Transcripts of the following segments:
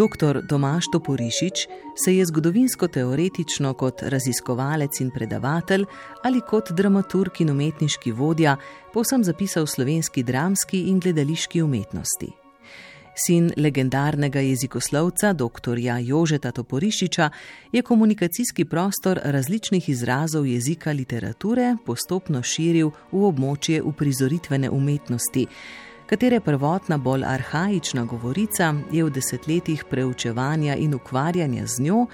Dr. Tomaš Toporišič se je zgodovinsko-teoretično kot raziskovalec in predavatelj ali kot dramaturg in umetniški vodja povsem zapisal slovenski dramski in gledališki umetnosti. Sin legendarnega jezikoslovca dr. Jožeta Toporišiča je komunikacijski prostor različnih izrazov jezika literature postopno širil v območje uprizoritvene umetnosti katere prvotna bolj arhajična govorica je v desetletjih preučevanja in ukvarjanja z njo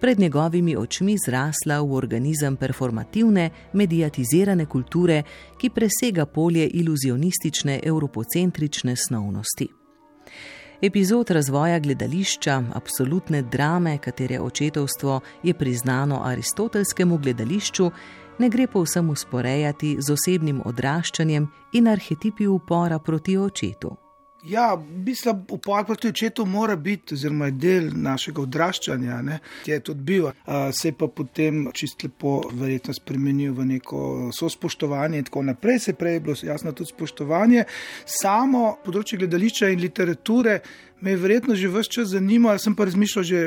pred njegovimi očmi zrasla v organizem performativne, mediatizirane kulture, ki presega polje iluzionistične, evropocentrične snovnosti. Epizod razvoja gledališča, absolutne drame, katere očetovstvo je priznano aristotelskemu gledališču, ne gre povsem usporejati z osebnim odraščanjem in arhetipi upora proti očetu. Ja, mislim, upor proti očetu mora biti, oziroma je del našega odraščanja, ne, ki je tudi bil. Se je pa potem čist lepo, verjetno, spremenil v neko sospoštovanje in tako naprej. Se prej je bilo jasno tudi spoštovanje. Samo področje gledališča in literature me je verjetno že vse čas zanimalo. Sem pa razmišljal že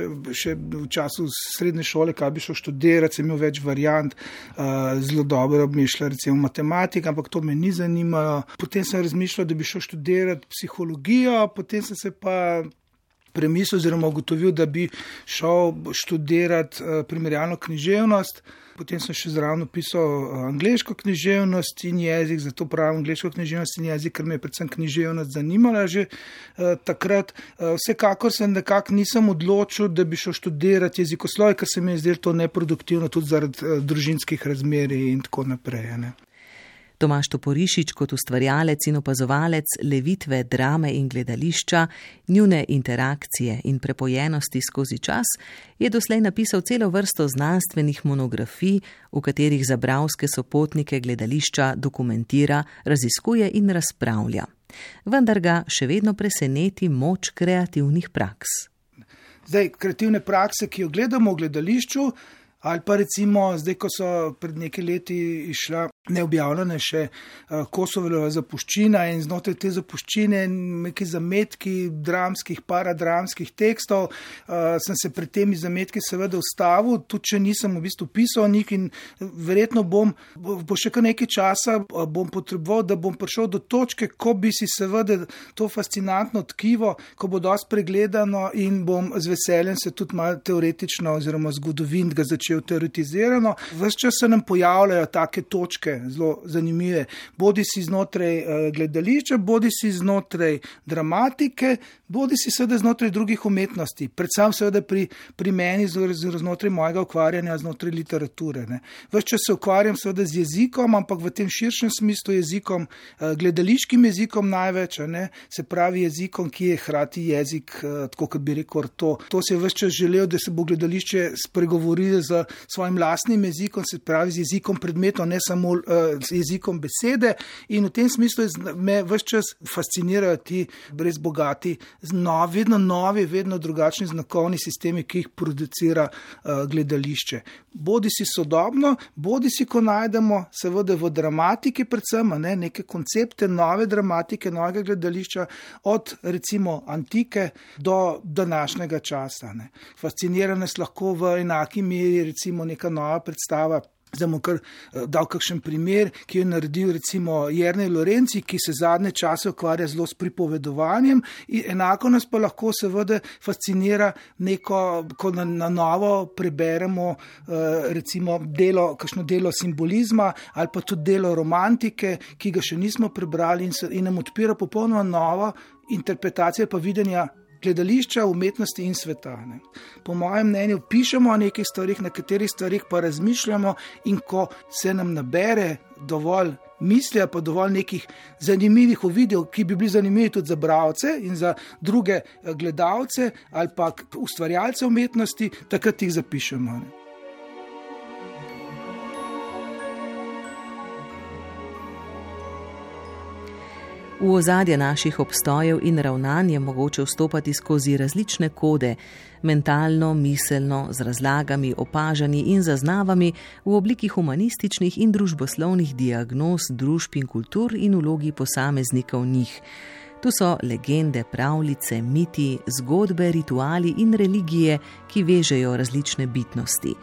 v času srednje šole, kaj bi šel študirati, sem imel več variant, uh, zelo dobro obmišljal, recimo matematika, ampak to me ni zanimalo. Potem sem razmišljal, da bi šel študirati psihologijo, potem sem se pa. Premislil, oziroma ugotovil, da bi šel študirati uh, primerjalno književnost. Potem sem še zraven pisal eh, angliško književnost in jezik, zato pravim angliško književnost in jezik, ker me je predvsem književnost zanimala že uh, takrat. Uh, vsekakor se nekako nisem odločil, da bi šel študirati jezikoslovje, ker se mi je zdelo to neproduktivno, tudi zaradi uh, družinskih razmer in tako naprej. Ne. Tomaš Toporišič kot ustvarjalec in opazovalec levitve drame in gledališča, njune interakcije in prepojenosti skozi čas, je doslej napisal celo vrsto znanstvenih monografij, v katerih za bravske sopotnike gledališča dokumentira, raziskuje in razpravlja. Vendar ga še vedno preseneti moč kreativnih praks. Zdaj, kreativne prakse, ki jo gledamo v gledališču, ali pa recimo zdaj, ko so pred nekaj leti išla neobjavljene še uh, Kosovova zapuščina in znotraj te zapuščine neki zametki dramskih, paradramskih tekstov, uh, sem se pred temi zametki seveda ustavil, tudi če nisem v bistvu pisal njih in verjetno bom, bo še kar nekaj časa bom potreboval, da bom prišel do točke, ko bi si seveda to fascinantno tkivo, ko bo dosti pregledano in bom z veseljem se tudi malo teoretično oziroma zgodovin ga začel teoretizirano. Ves čas se nam pojavljajo take točke, zelo zanimive, bodi si znotraj uh, gledališča, bodi si znotraj dramatike, bodi si seveda znotraj drugih umetnosti, predvsem seveda pri, pri meni, znotraj mojega ukvarjanja, znotraj literature. Ves čas se ukvarjam seveda z jezikom, ampak v tem širšem smislu jezikom, uh, gledališkim jezikom največ, se pravi jezikom, ki je hkrati jezik, uh, tako kot bi rekel, to. To se je vse čas želel, da se bo gledališče spregovorilo z svojim lastnim jezikom, se pravi z jezikom predmetov, ne samo uh, jezikom besede, in v tem smislu me vse čas fascinirajo ti brez bogati, no, vedno novi, vedno drugačni znakovni sistemi, ki jih producira uh, gledališče. Bodi si sodobno, bodi si, ko najdemo, seveda v dramatiki, predvsem ne, neke koncepte nove dramatike, novega gledališča, od recimo antike do današnjega časa. Ne. Fascinira nas lahko v enaki meri, recimo neka nova predstava. Zdaj bom kar eh, dal kakšen primer, ki je naredil recimo Jrnej Lorenci, ki se zadnje čase ukvarja zelo s pripovedovanjem. Enako nas pa lahko seveda fascinira neko, ko na, na novo preberemo eh, recimo delo, kakšno delo simbolizma ali pa tudi delo romantike, ki ga še nismo prebrali in, se, in nam odpira popolnoma novo interpretacijo pa videnja gledališča, umetnosti in sveta. Ne. Po mojem mnenju, pišemo o nekih stvarih, na katerih stvarih pa razmišljamo, in ko se nam nabere dovolj misli, pa dovolj nekih zanimivih uvidov, ki bi bili zanimivi tudi za bralce in za druge eh, gledalce ali pa ustvarjalce umetnosti, takrat jih zapišemo. Ne. V ozadje naših obstojev in ravnanj je mogoče vstopati skozi različne kode, mentalno, miselno, z razlagami, opažanji in zaznavami v obliki humanističnih in družboslovnih diagnoz družb in kultur in vlogi posameznikov njih. Tu so legende, pravljice, miti, zgodbe, rituali in religije, ki vežejo različne bitnosti.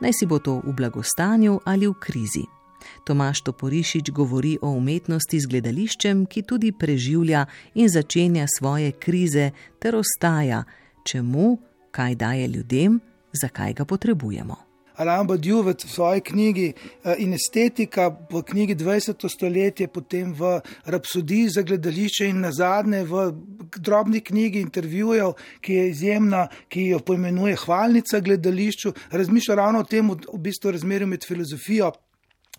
Naj si bo to v blagostanju ali v krizi. Tomaš Toporišič govori o umetnosti z gledališčem, ki tudi preživlja in začenja svoje krize, ter ostaja, čemu, kaj daje ljudem, zakaj ga potrebujemo. Alain Badiou v svoji knjigi eh, in estetika, v knjigi 20. stoletje, potem v Rapsodiji za gledališče in na zadnje v drobni knjigi intervjujev, ki je izjemna, ki jo poimenuje Hvalnica gledališču, razmišlja ravno o tem, v bistvu razmerju med filozofijo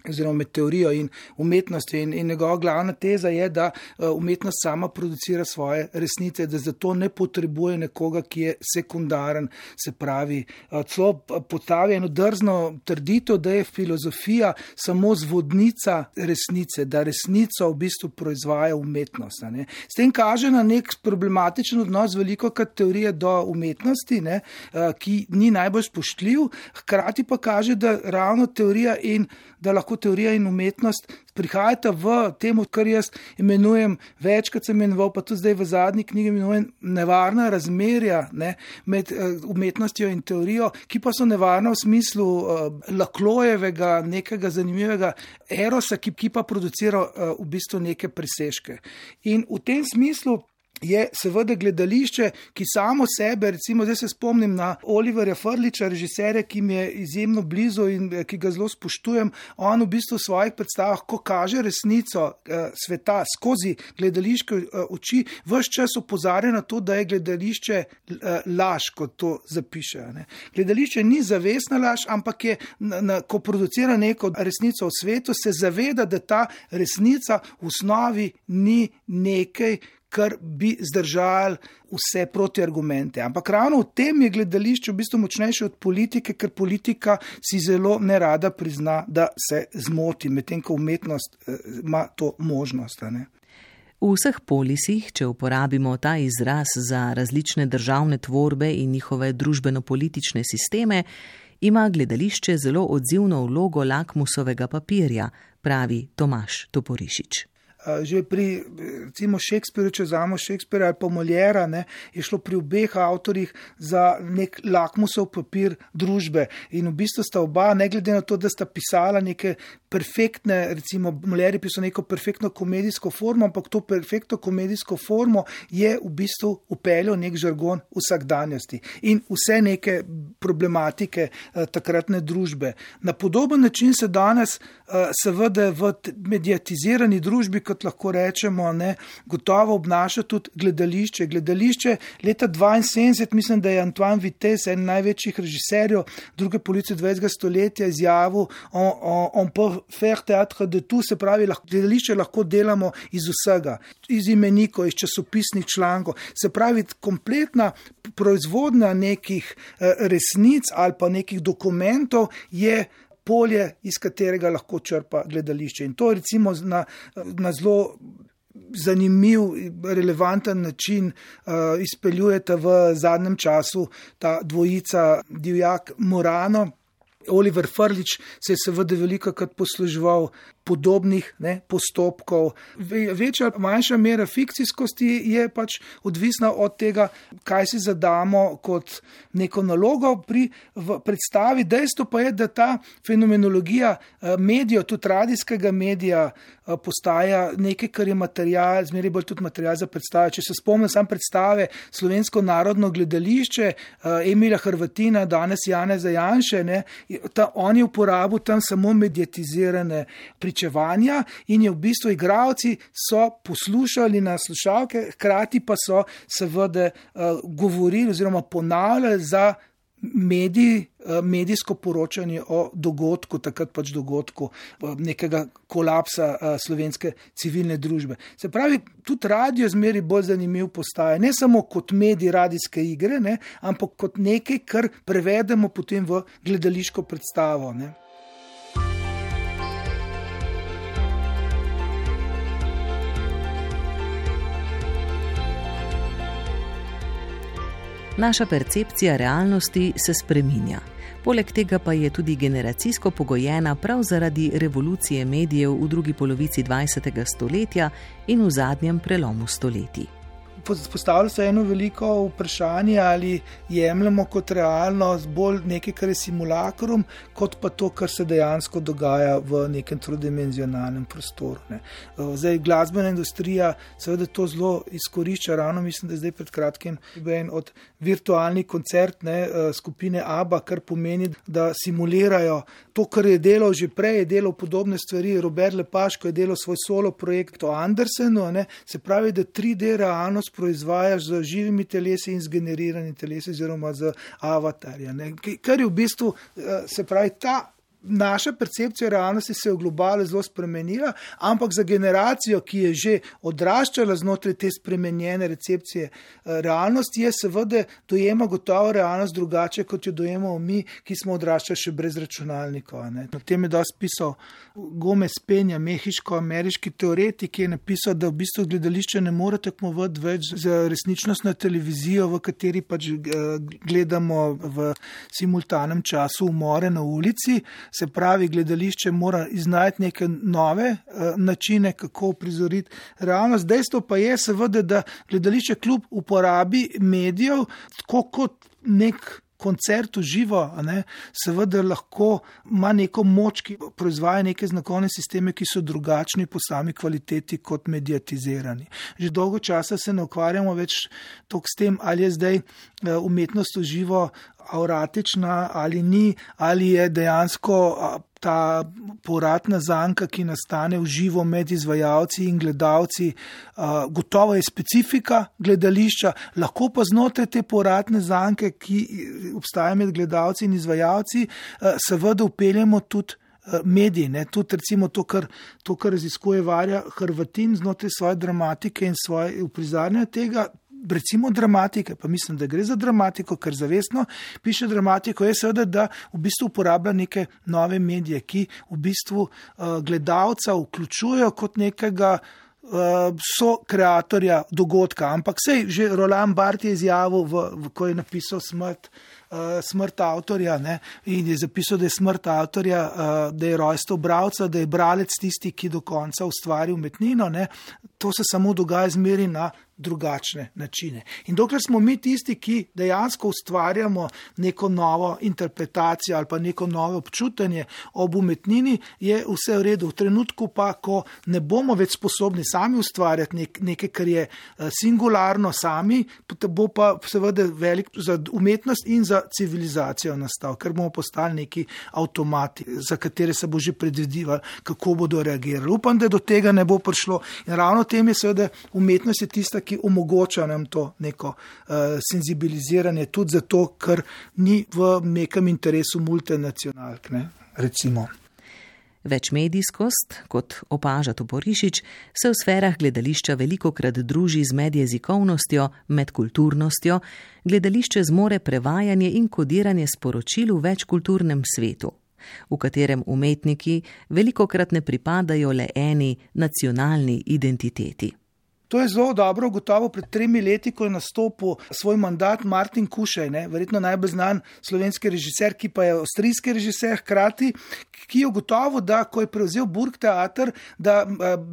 oziroma med teorijo in umetnostjo. In, in njegova glavna teza je, da uh, umetnost sama producira svoje resnice, da zato ne potrebuje nekoga, ki je sekundaren. Se pravi, uh, celo postavi eno drzno trditev, da je filozofija samo zvodnica resnice, da resnico v bistvu proizvaja umetnost. S tem kaže na nek problematičen odnos veliko krat teorije do umetnosti, ne, ki ni najbolj spoštljiv, hkrati pa kaže, da ravno teorija in da lahko teorija in umetnost prihajata v tem, kar jaz imenujem, večkrat sem imenoval, pa tudi zdaj v zadnji knjigi imenujem nevarna razmerja ne, med uh, umetnostjo in teorijo, ki pa so nevarna v smislu uh, laklojevega, nekega zanimivega erosa, ki, ki pa producira uh, v bistvu neke presežke. In v tem smislu je seveda gledališče, ki samo sebe, recimo, zdaj se spomnim na Oliverja Frliča, režiserja, ki mi je izjemno blizu in eh, ki ga zelo spoštujem. On v bistvu v svojih predstavah, ko kaže resnico eh, sveta skozi gledališke eh, oči, vse čas opozarja na to, da je gledališče eh, laž, kot to zapiše. Ne. Gledališče ni zavestna laž, ampak je, na, na, ko producira neko resnico v svetu, se zaveda, da ta resnica v osnovi ni nekaj, kar bi zdržali vse protiargumente. Ampak ravno v tem je gledališče v bistvu močnejše od politike, ker politika si zelo nerada prizna, da se zmoti, medtem ko umetnost eh, ima to možnost. V vseh polisih, če uporabimo ta izraz za različne državne tvorbe in njihove družbeno-politične sisteme, ima gledališče zelo odzivno vlogo lakmusovega papirja, pravi Tomaš Toporišič že pri recimo Šekspirju, če vzamemo Šekspira ali pa Moljera, ne, je šlo pri obeh avtorjih za nek lakmusov papir družbe. In v bistvu sta oba, ne glede na to, da sta pisala neke perfektne, recimo Moljer je pisal neko perfektno komedijsko formo, ampak to perfektno komedijsko formo je v bistvu upeljal nek žargon vsakdanjosti in vse neke problematike eh, takratne družbe. Na podoben način se danes eh, seveda v mediatizirani družbi, kot lahko rečemo, ne, gotovo obnaša tudi gledališče. Gledališče leta 72, mislim, da je Antoine Vitesse, en največjih režiserjev druge policije 20. stoletja, izjavil: on, on, on peut faire théâtre de tout, se pravi, lahko, gledališče lahko delamo iz vsega, iz imenikov, iz časopisnih člankov. Se pravi, kompletna proizvodnja nekih eh, resnic ali pa nekih dokumentov je polje, iz katerega lahko črpa gledališče. In to recimo na, na zelo zanimiv, relevanten način uh, izpeljujete v zadnjem času ta dvojica Divjak Morano. Oliver Frlič se je seveda veliko krat posluževal podobnih ne, postopkov. Večja ali manjša mera fikcijskosti je pač odvisna od tega, kaj si zadamo kot neko nalogo pri predstavi. Dejstvo pa je, da ta fenomenologija eh, medijev, tudi radijskega medija, eh, postaja nekaj, kar je material, zmeraj bolj tudi material za predstave. Če se spomnim sam predstave Slovensko narodno gledališče eh, Emila Hrvatina, danes Jane Zajanše, ne, ta, on je uporabil tam samo mediatizirane pripravke pričevanja in je v bistvu igravci so poslušali na slušalke, hkrati pa so seveda uh, govorili oziroma ponavljali za mediji, uh, medijsko poročanje o dogodku, takrat pač dogodku uh, nekega kolapsa slovenske civilne družbe. Se pravi, tudi radio zmeri bolj zanimiv postaje, ne samo kot medij radijske igre, ne, ampak kot nekaj, kar prevedemo potem v gledališko predstavo. Ne. Naša percepcija realnosti se spreminja. Poleg tega pa je tudi generacijsko pogojena prav zaradi revolucije medijev v drugi polovici 20. stoletja in v zadnjem prelomu stoletij postavlja se eno veliko vprašanje, ali jemljemo kot realnost bolj nekaj, kar je simulakrum, kot pa to, kar se dejansko dogaja v nekem trodimenzionalnem prostoru. Ne. Zdaj, glasbena industrija seveda to zelo izkorišča. Ravno mislim, da je zdaj pred kratkim en od virtualnih koncertov skupine ABBA, kar pomeni, da simulirajo to, kar je delal že prej, je delal podobne stvari. Robert Lepaško je delal svoj solo projekt o Andersenu, ne. se pravi, da 3D realnost proizvajaš z živimi telesi in z generiranimi telesi, oziroma z avatarjem. Kar je v bistvu, eh, se pravi, ta naša percepcija realnosti se je v globalu zelo spremenila, ampak za generacijo, ki je že odraščala znotraj te spremenjene recepcije eh, realnosti, je seveda dojema gotovo realnost drugače, kot jo dojemamo mi, ki smo odraščali še brez računalnikov. Na tem je dosti pisal Gomez Penja, mehiško-ameriški teoretik, ki je napisal, da v bistvu gledališče ne more tekmovati več za resničnost na televizijo, v kateri pač eh, gledamo v simultanem času umore na ulici se pravi, gledališče mora iznajti neke nove uh, načine, kako prizoriti realnost. Dejstvo pa je, seveda, da gledališče kljub uporabi medijev, tako kot nek. Koncert v živo, ne, seveda lahko ima neko moč, ki proizvaja neke znakovne sisteme, ki so drugačni po sami kvaliteti kot mediatizirani. Že dolgo časa se ne ukvarjamo več toliko s tem, ali je zdaj eh, umetnost v živo auratična ali ni, ali je dejansko ta poratna zanka, ki nastane v živo med izvajalci in gledalci, gotovo je specifika gledališča, lahko pa znotraj te poratne zanke, ki obstaja med gledalci in izvajalci, seveda upeljemo tudi. Mediji, ne, tudi recimo to, kar, to, kar raziskuje Varja Hrvatin znotraj svoje dramatike in svoje uprizarjanja tega, recimo dramatike, pa mislim, da gre za dramatiko, ker zavestno piše dramatiko, je seveda, da v bistvu uporablja neke nove medije, ki v bistvu uh, gledalca vključujejo kot nekega. Uh, so kreatorja dogodka, ampak sej že Roland Bart je izjavil, v, v, ko je napisal smrt, uh, smrt avtorja ne, in je zapisal, da je smrt avtorja, uh, da je rojstvo bravca, da je bralec tisti, ki do konca ustvari umetnino. Ne, to se samo dogaja zmeri na drugačne načine. In dokler smo mi tisti, ki dejansko ustvarjamo neko novo interpretacijo ali pa neko novo občutanje ob umetnini, je vse v redu. V trenutku pa, ko ne bomo več sposobni sami ustvarjati nek, nekaj, kar je eh, singularno sami, bo pa seveda velik za umetnost in za civilizacijo nastal, ker bomo postali neki avtomati, za katere se bo že predvidevalo, kako bodo reagirali. Upam, da do tega ne bo prišlo. In ravno tem je seveda umetnost je tista, ki omogoča nam to neko uh, senzibiliziranje, tudi zato, ker ni v nekem interesu multinacionalk. Ne, Večmedijskost, kot opaža Toporišič, se v sferah gledališča veliko krat druži z medjezikovnostjo, medkulturnostjo, gledališče zmore prevajanje in kodiranje sporočil v večkulturnem svetu, v katerem umetniki veliko krat ne pripadajo le eni nacionalni identiteti. To je zelo dobro ugotovil pred tremi leti, ko je nastopil svoj mandat Martin Kušaj, ne? verjetno najbolj znan slovenski režiser, ki pa je avstrijski režiser, hkrati, ki je ugotovil, da ko je prevzel Burg teater, da,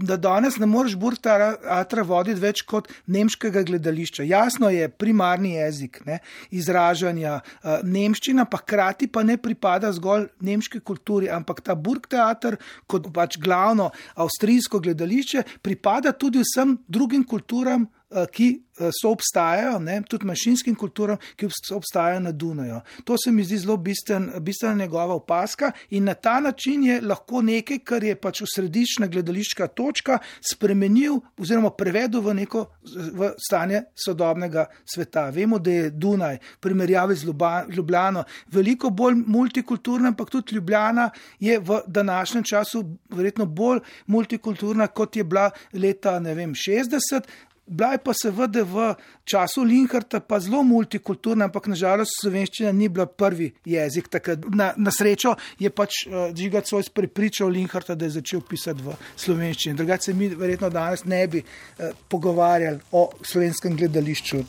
da danes ne moreš Burg teatra voditi več kot nemškega gledališča. Jasno je primarni jezik ne? izražanja eh, nemščina, pa hkrati pa ne pripada zgolj nemški kulturi, ampak ta Burg teater kot pač glavno avstrijsko gledališče pripada tudi vsem drugim drugim kulturam, ki Eh, so obstajajo, ne, tudi manjšinskim kulturam, ki obstajajo na Dunaju. To se mi zdi zelo bistven, bistvena njegova opaska in na ta način je lahko nekaj, kar je pač središčna gledališka točka, spremenil oziroma prevedel v neko v stanje sodobnega sveta. Vemo, da je Dunaj v primerjavi z Ljubljano veliko bolj multikulturna, ampak tudi Ljubljana je v današnjem času verjetno bolj multikulturna, kot je bila leta vem, 60. Bila je pa seveda v času Linharta pa zelo multikulturna, ampak nažalost slovenščina ni bila prvi jezik. Na, na srečo je pač uh, Žiga Cojs prepričal Linharta, da je začel pisati v slovenščini. Drugače se mi verjetno danes ne bi uh, pogovarjali o slovenskem gledališču.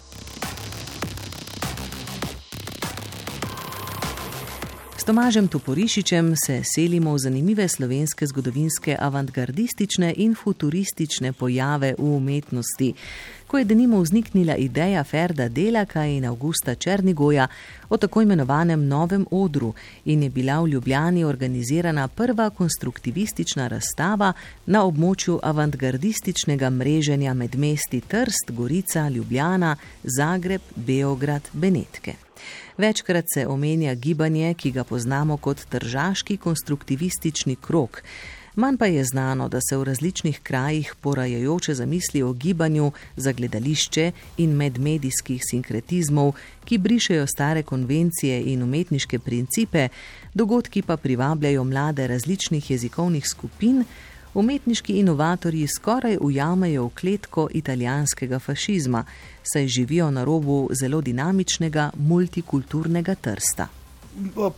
S Tomažem Toporišičem se selimo v zanimive slovenske zgodovinske avantgardistične in futuristične pojave v umetnosti. Ko je denimo vzniknila ideja Ferda Delaka in Augusta Črnigoja o tako imenovanem novem odru in je bila v Ljubljani organizirana prva konstruktivistična razstava na območju avantgardističnega mreženja med mesti Trst, Gorica, Ljubljana, Zagreb, Beograd, Benetke. Večkrat se omenja gibanje, ki ga poznamo kot tržaški konstruktivistični krok. Manj pa je znano, da se v različnih krajih porajajoče zamisli o gibanju za gledališče in medmedijskih sinkretizmov, ki brišejo stare konvencije in umetniške principe, dogodki pa privabljajo mlade različnih jezikovnih skupin, umetniški inovatorji skoraj ujamejo v kletko italijanskega fašizma, saj živijo na robu zelo dinamičnega multikulturnega trsta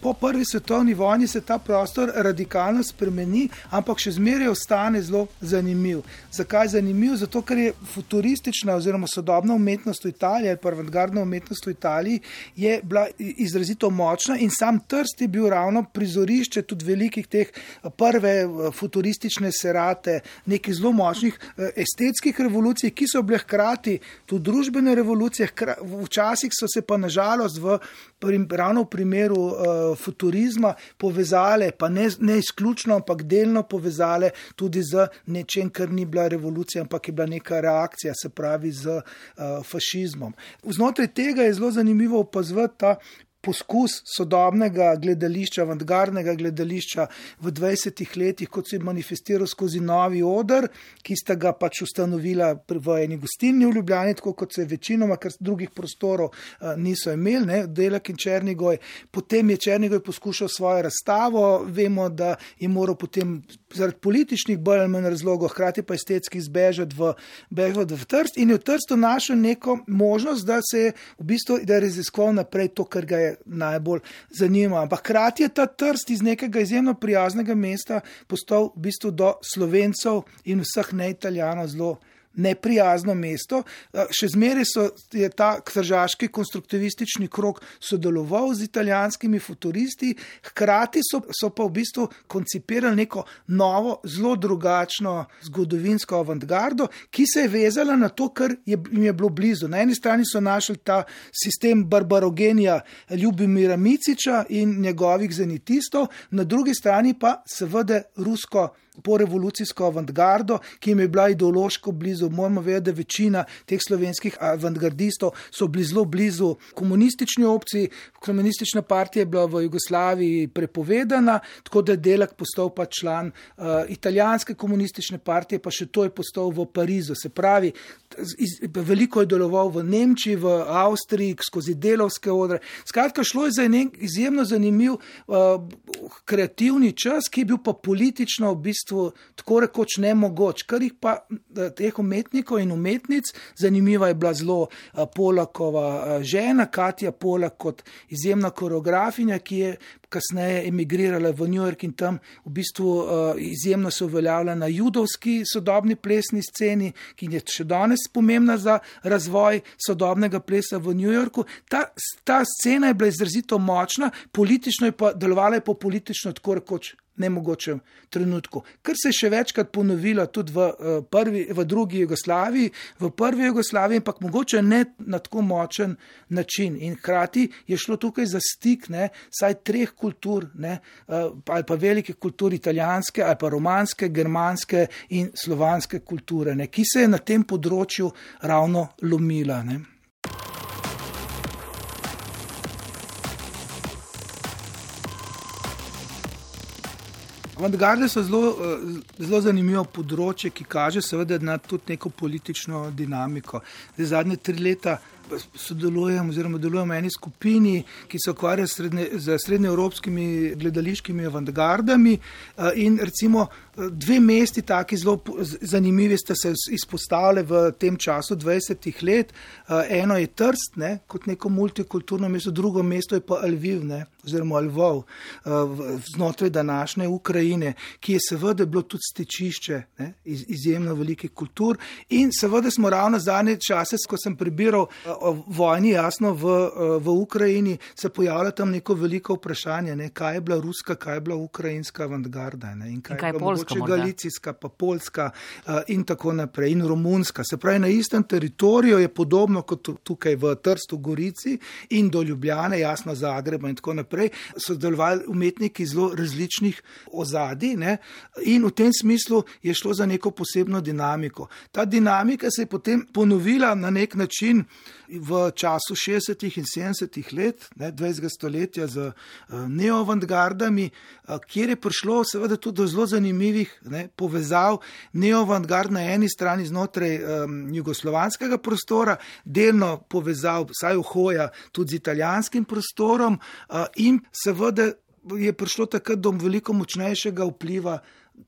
po prvi svetovni vojni se ta prostor radikalno spremeni, ampak še zmeraj ostane zelo zanimiv. Zakaj zanimiv? Zato, ker je futuristična oziroma sodobna umetnost v Italiji ali avantgardna umetnost v Italiji je bila izrazito močna in sam Trst je bil ravno prizorišče tudi velikih teh prve futuristične serate, nekih zelo močnih estetskih revolucij, ki so bile hkrati tudi družbene revolucije, včasih so se pa nažalost v, ravno v primeru uh, futurizma povezale, pa ne, ne izključno, ampak delno povezale tudi z nečem, kar ni bila revolucija, ampak je bila neka reakcija, se pravi z uh, fašizmom. Znotraj tega je zelo zanimivo opazovati ta poskus sodobnega gledališča, avantgardnega gledališča v 20 letih, kot se je manifestiral skozi novi odr, ki sta ga pač ustanovila v eni gostilni v Ljubljani, tako kot se je večinoma, ker drugih prostorov uh, niso imeli, ne, Delek in Črnigoj. Potem je Črnigoj poskušal svojo razstavo, vemo, da je moral potem zaradi političnih bolj ali manj razlogov, hkrati pa estetski zbežati v, v Trst in je v Trstu našel neko možnost, da se je v bistvu raziskoval naprej to, kar ga je najbolj zanima. Ampak hkrati je ta trst iz nekega izjemno prijaznega mesta postal v bistvu do slovencev in vseh neitalijanov zelo neprijazno mesto. Še zmeraj so, je ta kržaški konstruktivistični krok sodeloval z italijanskimi futuristi, hkrati so, so pa v bistvu koncipirali neko novo, zelo drugačno zgodovinsko avantgardo, ki se je vezala na to, kar je, jim je bilo blizu. Na eni strani so našli ta sistem barbarogenija Ljubimira Miciča in njegovih zenitistov, na drugi strani pa seveda rusko po revolucijsko avantgardo, ki jim je bila ideološko blizu. Moramo vedeti, da večina teh slovenskih avantgardistov so bili zelo blizu komunistični opciji. Komunistična partija je bila v Jugoslaviji prepovedana, tako da je Delak postal pa član uh, italijanske komunistične partije, pa še to je postal v Parizu. Se pravi, iz, veliko je deloval v Nemčiji, v Avstriji, skozi delovske odre. Skratka, šlo je za en izjemno zanimiv uh, kreativni čas, ki je bil pa politično v bistvu bistvu tako rekoč ne mogoč, kar jih pa teh umetnikov in umetnic, zanimiva je bila zelo Polakova žena, Katja Polak kot izjemna koreografinja, ki je kasneje emigrirala v New York in tam v bistvu izjemno se uveljavlja na judovski sodobni plesni sceni, ki je še danes pomembna za razvoj sodobnega plesa v New Yorku. Ta, ta scena je bila izrazito močna, politično je pa delovala je po politično tako rekoč nemogočem trenutku. Kar se je še večkrat ponovilo tudi v, eh, prvi, v drugi Jugoslaviji, v prvi Jugoslaviji, ampak mogoče ne na tako močen način. In hkrati je šlo tukaj za stik, ne, saj treh kultur, ne, eh, ali pa velike kulture, italijanske, ali pa romanske, germanske in slovanske kulture, ne, ki se je na tem področju ravno lomila. Ne. Avantgarde so zelo, eh, zelo zanimivo področje, ki kaže seveda na tudi neko politično dinamiko. Zdaj, zadnje tri leta sodelujem oziroma delujem v eni skupini, ki se ukvarja z srednjeevropskimi gledališkimi avantgardami eh, in recimo dve mesti, taki zelo zanimivi, ste se izpostavili v tem času 20 let. Eh, eno je Trst, ne, kot neko multikulturno mesto, drugo mesto je pa Lviv, ne, oziroma Lvov, eh, znotraj današnje Ukrajine, ki je seveda bilo tudi stečišče ne, iz, izjemno velikih kultur. In seveda smo ravno zadnje čase, ko sem prebiral eh, vojni, jasno, v, v Ukrajini se pojavlja tam neko veliko vprašanje, ne, kaj je bila ruska, kaj je bila ukrajinska avantgarda ne, in kaj, kaj je bila mogoče galicijska, pa polska in tako naprej in romunska. Se pravi, na istem teritoriju je podobno kot tukaj v Trstu, Gorici in do Ljubljane, jasno, Zagreba in tako naprej, so delovali umetniki zelo različnih ozadij ne, in v tem smislu je šlo za neko posebno dinamiko. Ta dinamika se je potem ponovila na nek način v času 60. in 70. let ne, 20. stoletja z uh, neoavantgardami, uh, kjer je prišlo seveda tudi do zelo zanimivih ne, povezav neoavantgard na eni strani znotraj um, jugoslovanskega prostora, delno povezav, vsaj uhoja, tudi z italijanskim prostorom uh, in seveda je prišlo takrat do veliko močnejšega vpliva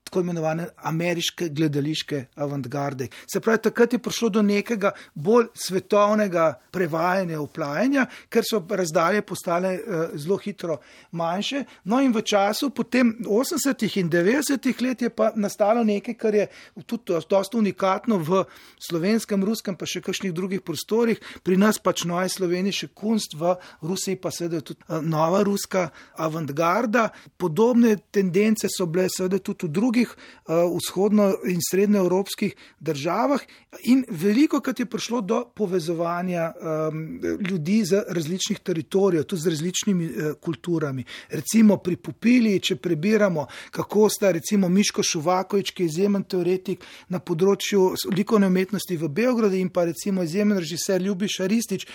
tako imenovane ameriške gledališke avantgarde. Se pravi, takrat je prišlo do nekega bolj svetovnega prevajanja, uplajanja, ker so razdalje postale uh, zelo hitro manjše. No in v času potem 80. in 90. let je pa nastalo nekaj, kar je tudi dosta unikatno v slovenskem, ruskem, pa še kakšnih drugih prostorih. Pri nas pač Novaj Sloveniji še kunst, v Rusiji pa seveda tudi uh, nova ruska avantgarda. Podobne tendence so bile seveda tudi v drugih uh, vzhodno- in srednjeevropskih državah, in veliko krat je prišlo do povezovanja ljudi z različnih teritorijev, tudi z različnimi uh, kulturami. Recimo pri Pupili, če prebiramo, kako sta recimo Miško Šuvakovič, ki je izjemen teoretik na področju likovne umetnosti v Beogradu, in pa recimo izjemen režiser Ljubiš Aristič,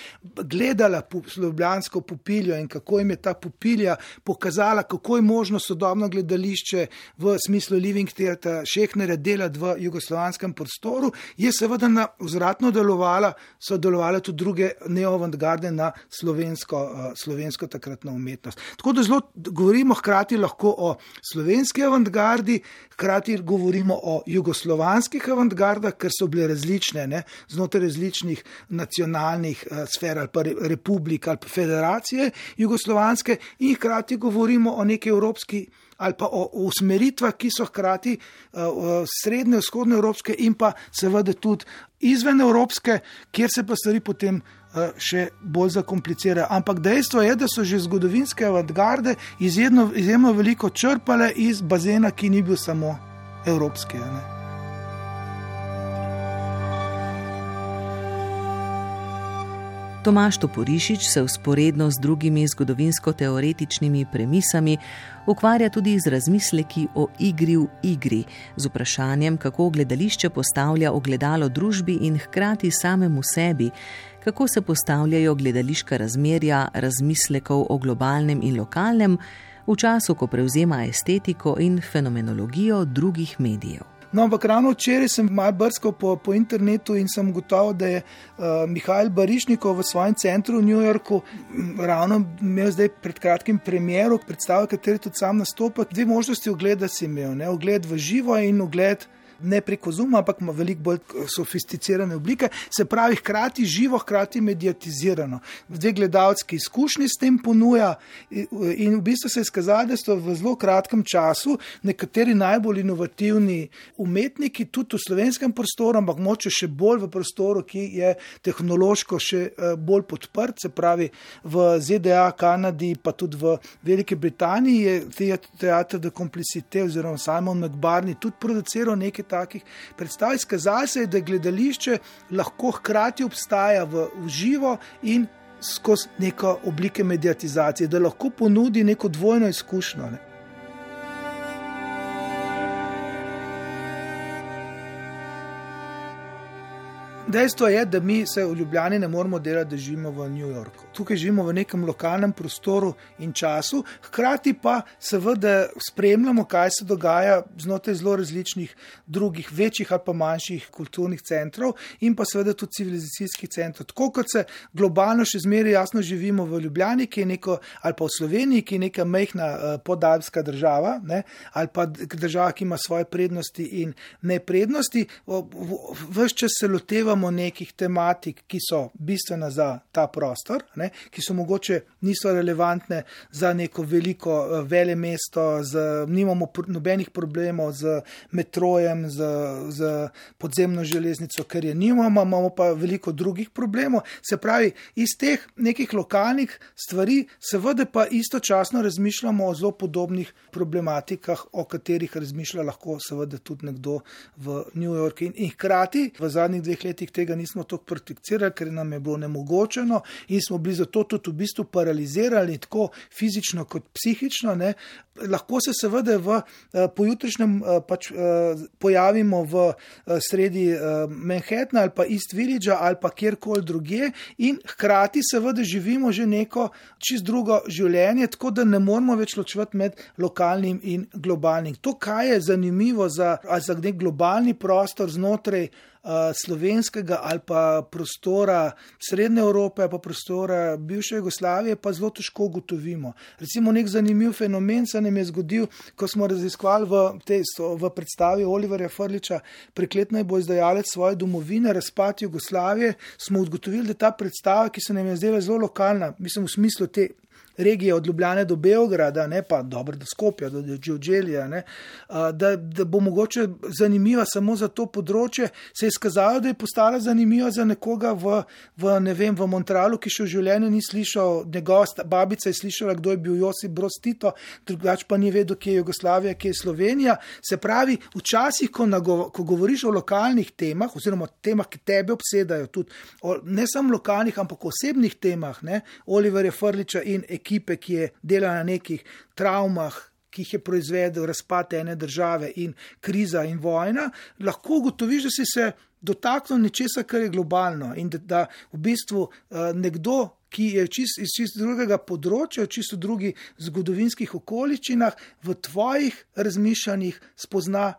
gledala slovensko pupiljo in kako jim je ta pupilja pokazala, kako je možno sodobno gledališče v smislu Living Theatre Šehnere delati v jugoslovanskem prostoru, je seveda na vzratno delovala, so delovale tudi druge neoavantgarde na slovensko, uh, slovensko takratno umetnost. Tako da zelo govorimo hkrati lahko o slovenski avantgardi, hkrati govorimo o jugoslovanskih avantgardah, ker so bile različne ne, znotraj različnih nacionalnih uh, sfer ali pa republik ali pa federacije jugoslovanske in hkrati govorimo o neki evropski ali pa o usmeritvah, ki so hkrati uh, srednje, vzhodne evropske in pa seveda tudi izven evropske, kjer se pa stvari potem uh, še bolj zakomplicirajo. Ampak dejstvo je, da so že zgodovinske avantgarde izjemno, izjemno veliko črpale iz bazena, ki ni bil samo evropski. Ne? Tomaš Toporišič se usporedno z drugimi zgodovinsko-teoretičnimi premisami ukvarja tudi z razmisleki o igri v igri, z vprašanjem, kako gledališče postavlja ogledalo družbi in hkrati samemu sebi, kako se postavljajo gledališka razmerja razmislekov o globalnem in lokalnem v času, ko prevzema estetiko in fenomenologijo drugih medijev. No, ampak ravno včeraj sem malo brskal po, po internetu in sem gotovo, da je uh, Mihajl Barišnikov v svojem centru v New Yorku ravno imel zdaj pred kratkim premjero, predstavil, kateri tudi sam nastopa. Dve možnosti ogleda si imel, ne? ogled v živo in ogled ne preko zuma, ampak ima veliko bolj sofisticirane oblike, se pravi, hkrati živo, hkrati mediatizirano. Dve gledalski izkušnji s tem ponuja in v bistvu se je skazalo, da so v zelo kratkem času nekateri najbolj inovativni umetniki tudi v slovenskem prostoru, ampak moče še bolj v prostoru, ki je tehnološko še eh, bolj podprt, se pravi v ZDA, Kanadi, pa tudi v Veliki Britaniji je teater de complicite oziroma Simon McBarney tudi produciral nekaj takih predstav. Izkazalo se je, da gledališče lahko hkrati obstaja v, v živo in skozi neko oblike mediatizacije, da lahko ponudi neko dvojno izkušnjo. Ne. Dejstvo je, da mi se v Ljubljani ne moramo delati, da živimo v New Yorku. Tukaj živimo v nekem lokalnem prostoru in času, hkrati pa seveda spremljamo, kaj se dogaja znotraj zelo različnih drugih, večjih ali pa manjših kulturnih centrov in pa seveda tudi civilizacijskih centrov. Tako kot se globalno še zmeraj jasno živimo v Ljubljani, ki je neko, ali pa v Sloveniji, ki je neka mehna uh, podalpska država, ne, ali pa država, ki ima svoje prednosti in neprednosti, vse čas se lotevamo nekih tematik, ki so bistvene za ta prostor. Ne? Ne, ki so mogoče niso relevantne za neko veliko uh, vele mesto, z, nimamo nobenih problemov z metrojem, z, z podzemno železnico, ker je nimamo, imamo pa veliko drugih problemov. Se pravi, iz teh nekih lokalnih stvari, seveda pa istočasno razmišljamo o zelo podobnih problematikah, o katerih razmišlja lahko seveda tudi nekdo v New Yorku. In, in hkrati v zadnjih dveh letih tega nismo tako prakticirali, ker nam je bilo nemogočeno in smo bili zato tudi v bistvu paralizirani, tako fizično kot psihično. Ne. Lahko se seveda v eh, pojutrišnjem eh, pač, eh, pojavimo v sredi Manhattna ali pa East Village ali pa kjerkoli druge in hkrati seveda živimo že neko čist drugo življenje, tako da ne moramo več ločevati med lokalnim in globalnim. To, kaj je zanimivo za, za nek globalni prostor znotraj slovenskega ali pa prostora Srednje Evrope, pa prostora bivše Jugoslavije, pa zelo težko ugotovimo. Recimo, nek zanimiv fenomen se nam je zgodil, ko smo raziskovali v, tej, v predstavi Oliverja Frliča, prekletno je bo izdajalec svoje domovine, razpad Jugoslavije, smo ugotovili, da ta predstava, ki se nam je zdela zelo lokalna, mislim v smislu te regije od Ljubljane do Beograda, ne pa dobro do Skopja, do Džođelija, da, da bo mogoče zanimiva samo za to področje, se je skazalo, da je postala zanimiva za nekoga v, v, ne vem, v Montrealu, ki še v življenju ni slišal, njegova babica je slišala, kdo je bil Josip Broz Tito, drugač pa ni vedel, kje je Jugoslavija, kje je Slovenija. Se pravi, včasih, ko, nago, ko govoriš o lokalnih temah, oziroma temah, ki tebe obsedajo, tudi o, ne samo lokalnih, ampak osebnih temah, ne, Oliverja Frliča in ekipa, ekipe, ki je delala na nekih travmah, ki jih je proizvedel razpad ene države in kriza in vojna, lahko ugotoviš, da si se dotaknil nečesa, kar je globalno in da, da v bistvu uh, nekdo. Ki je čist, iz čisto drugega področja, čisto drugih zgodovinskih okoliščinah, v tvojih razmišljanjih spozna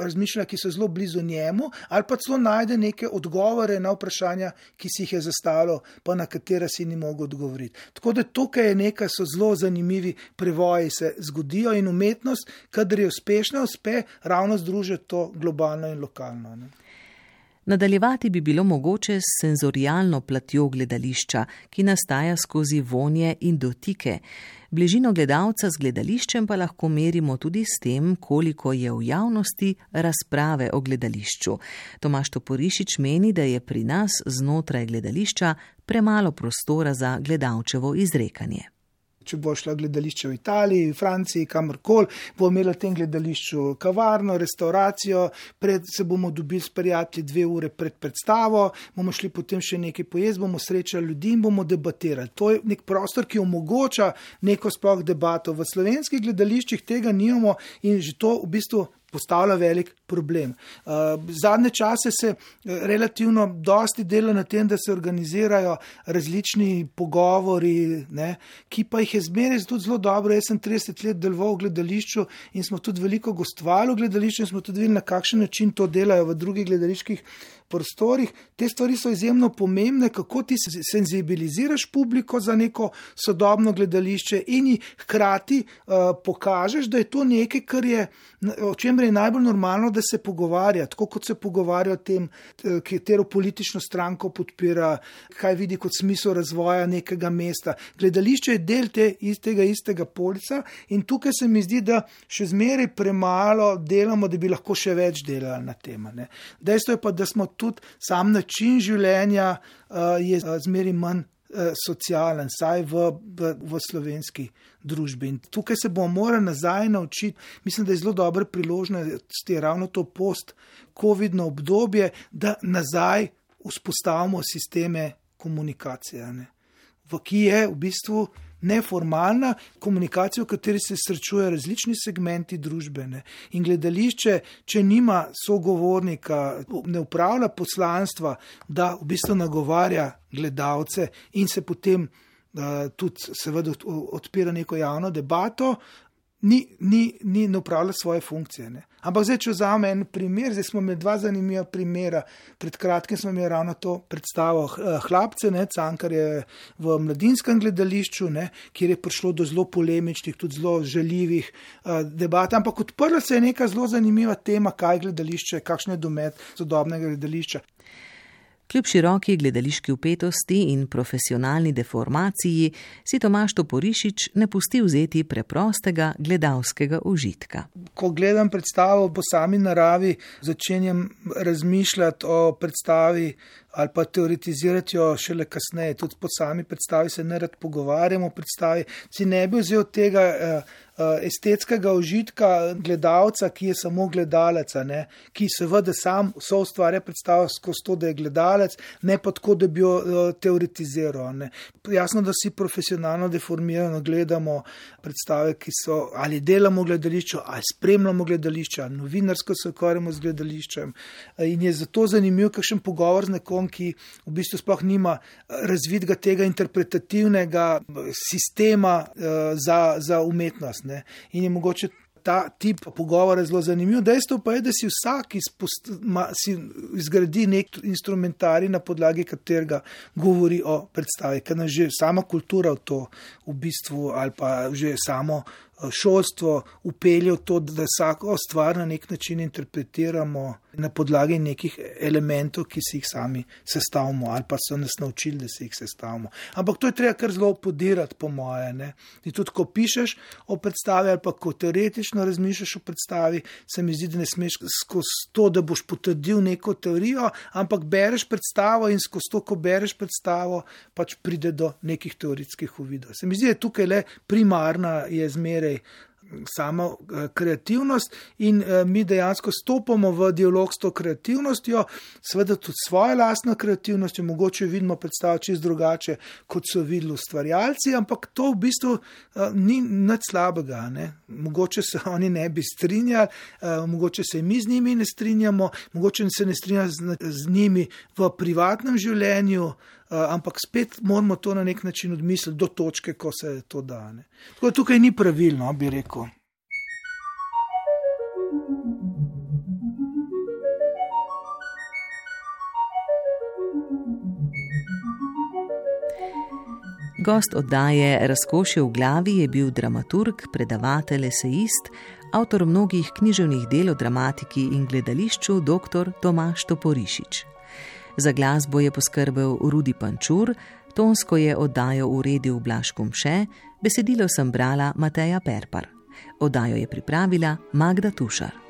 razmišljanja, ki so zelo blizu njemu, ali pa celo najde neke odgovore na vprašanja, ki si jih je zastavilo, pa na katera si ni mogel odgovoriti. Tako da tukaj je nekaj, so zelo zanimivi prevoji se zgodijo in umetnost, kadar je uspešna, uspe ravno združiti to globalno in lokalno. Ne. Nadaljevati bi bilo mogoče s senzorialno platjo gledališča, ki nastaja skozi vonje in dotike. Bližino gledalca z gledališčem pa lahko merimo tudi s tem, koliko je v javnosti razprave o gledališču. Tomaš Toporišič meni, da je pri nas znotraj gledališča premalo prostora za gledalčevo izrekanje če bo šla gledališče v Italiji, v Franciji, kamorkoli, bo imela v tem gledališču kavarno, restauracijo, pred, se bomo dobili s prijatelji dve ure pred predstavo, bomo šli potem še nekaj pojesti, bomo srečali ljudi in bomo debatirali. To je nek prostor, ki omogoča neko sploh debato. V slovenskih gledališčih tega nimamo in že to v bistvu postavlja velik problem. Uh, zadnje čase se eh, relativno dosti dela na tem, da se organizirajo različni pogovori, ne, ki pa jih je zmeraj tudi zelo dobro. Jaz sem 30 let deloval v gledališču in smo tudi veliko gostovali v gledališču in smo tudi videli, na kakšen način to delajo v drugih gledaliških prostorih. Te stvari so izjemno pomembne, kako ti senzibiliziraš publiko za neko sodobno gledališče in jih hkrati uh, pokažeš, da je to nekaj, kar je, o čemer je najbolj normalno, da se pogovarja, tako kot se pogovarja o tem, eh, katero politično stranko podpira, kaj vidi kot smisel razvoja nekega mesta. Gledališče je del te istega, istega polica in tukaj se mi zdi, da še zmeraj premalo delamo, da bi lahko še več delali na tem. Dejstvo je pa, da smo tudi sam način življenja uh, je uh, zmeri manj uh, socialen, saj v, v, v slovenski družbi. In tukaj se bomo morali nazaj naučiti. Mislim, da je zelo dobra priložnost, da je ravno to post-covidno obdobje, da nazaj vzpostavimo sisteme komunikacije, ne, v ki je v bistvu neformalna komunikacija, v kateri se srečujejo različni segmenti družbene. In gledališče, če nima sogovornika, ne upravlja poslanstva, da v bistvu nagovarja gledalce in se potem uh, tudi, seveda, odpira neko javno debato, ni, ni, ni ne upravlja svoje funkcije. Ne. Ampak zdaj, če vzamem en primer, zdaj smo imeli dva zanimiva primera. Pred kratkim smo imeli ravno to predstavo eh, Hlapce, ne, Cankar je v mladinskem gledališču, ne, kjer je prišlo do zelo polemičnih, tudi zelo željivih uh, debat. Ampak odprla se je neka zelo zanimiva tema, kaj je gledališče, kakšen je domet sodobnega gledališča. Kljub široki gledališki upetosti in profesionalni deformaciji si Tomaš Toporišič ne pusti vzeti preprostega gledalskega užitka. Ko gledam predstavo po sami naravi, začenjam razmišljati o predstavi ali pa teoretizirati jo šele kasneje. Tudi po sami predstavi se ne rad pogovarjamo o predstavi. Si ne bi vzel tega. Eh, Eh, estetskega užitka gledalca, ki je samo gledalec, ki seveda sam so ustvarja predstavo skozi to, da je gledalec, ne pa tako, da bi jo uh, teoretiziral. Ne? Jasno, da si profesionalno deformirano gledamo predstave, ki so ali delamo v gledališču, ali spremljamo gledališče, ali novinarsko se ukvarjamo z gledališčem. Eh, in je zato zanimiv kakšen pogovor z nekom, ki v bistvu sploh nima razvidga tega interpretativnega sistema uh, za, za umetnost. Ne? In je mogoče ta tip pogovora zelo zanimiv. Dejstvo pa je, da si vsak izpost, ma, si izgradi nek instrumentarij, na podlagi katerega govori o predstavi, ker nas že sama kultura v to v bistvu ali pa že samo šolstvo upelje v to, da vsako stvar na nek način interpretiramo na podlagi nekih elementov, ki si jih sami sestavimo ali pa so nas naučili, da si jih sestavimo. Ampak to je treba kar zelo podirati, po moje. Ne? In tudi, ko pišeš o predstavi ali pa ko teoretično razmišljaš o predstavi, se mi zdi, da ne smeš skozi to, da boš potrdil neko teorijo, ampak bereš predstavo in skozi to, ko bereš predstavo, pač pride do nekih teoretskih uvidov. Se mi zdi, da je tukaj le primarna je zmeraj torej sama eh, kreativnost in eh, mi dejansko stopamo v dialog s to kreativnostjo, seveda tudi svojo lastno kreativnostjo, mogoče vidimo predstavo čist drugače, kot so videli ustvarjalci, ampak to v bistvu eh, ni nič slabega. Ne? Mogoče se oni ne bi strinjali, mogoče se mi z njimi ne strinjamo, mogoče se ne strinjamo z, z njimi v privatnem življenju. Uh, ampak spet moramo to na nek način odmisliti do točke, ko se to da. Ne. Tako da tukaj ni pravilno, bi rekel. Gost oddaje Razkošje v glavi je bil dramaturg, predavatelj, esejist, avtor mnogih književnih del o dramatiki in gledališču, dr. Tomaš Toporišič. Za glasbo je poskrbel Rudi Pančur, tonsko je oddajo uredil Blaško Mše, besedilo sem brala Mateja Perpar. Oddajo je pripravila Magda Tušar.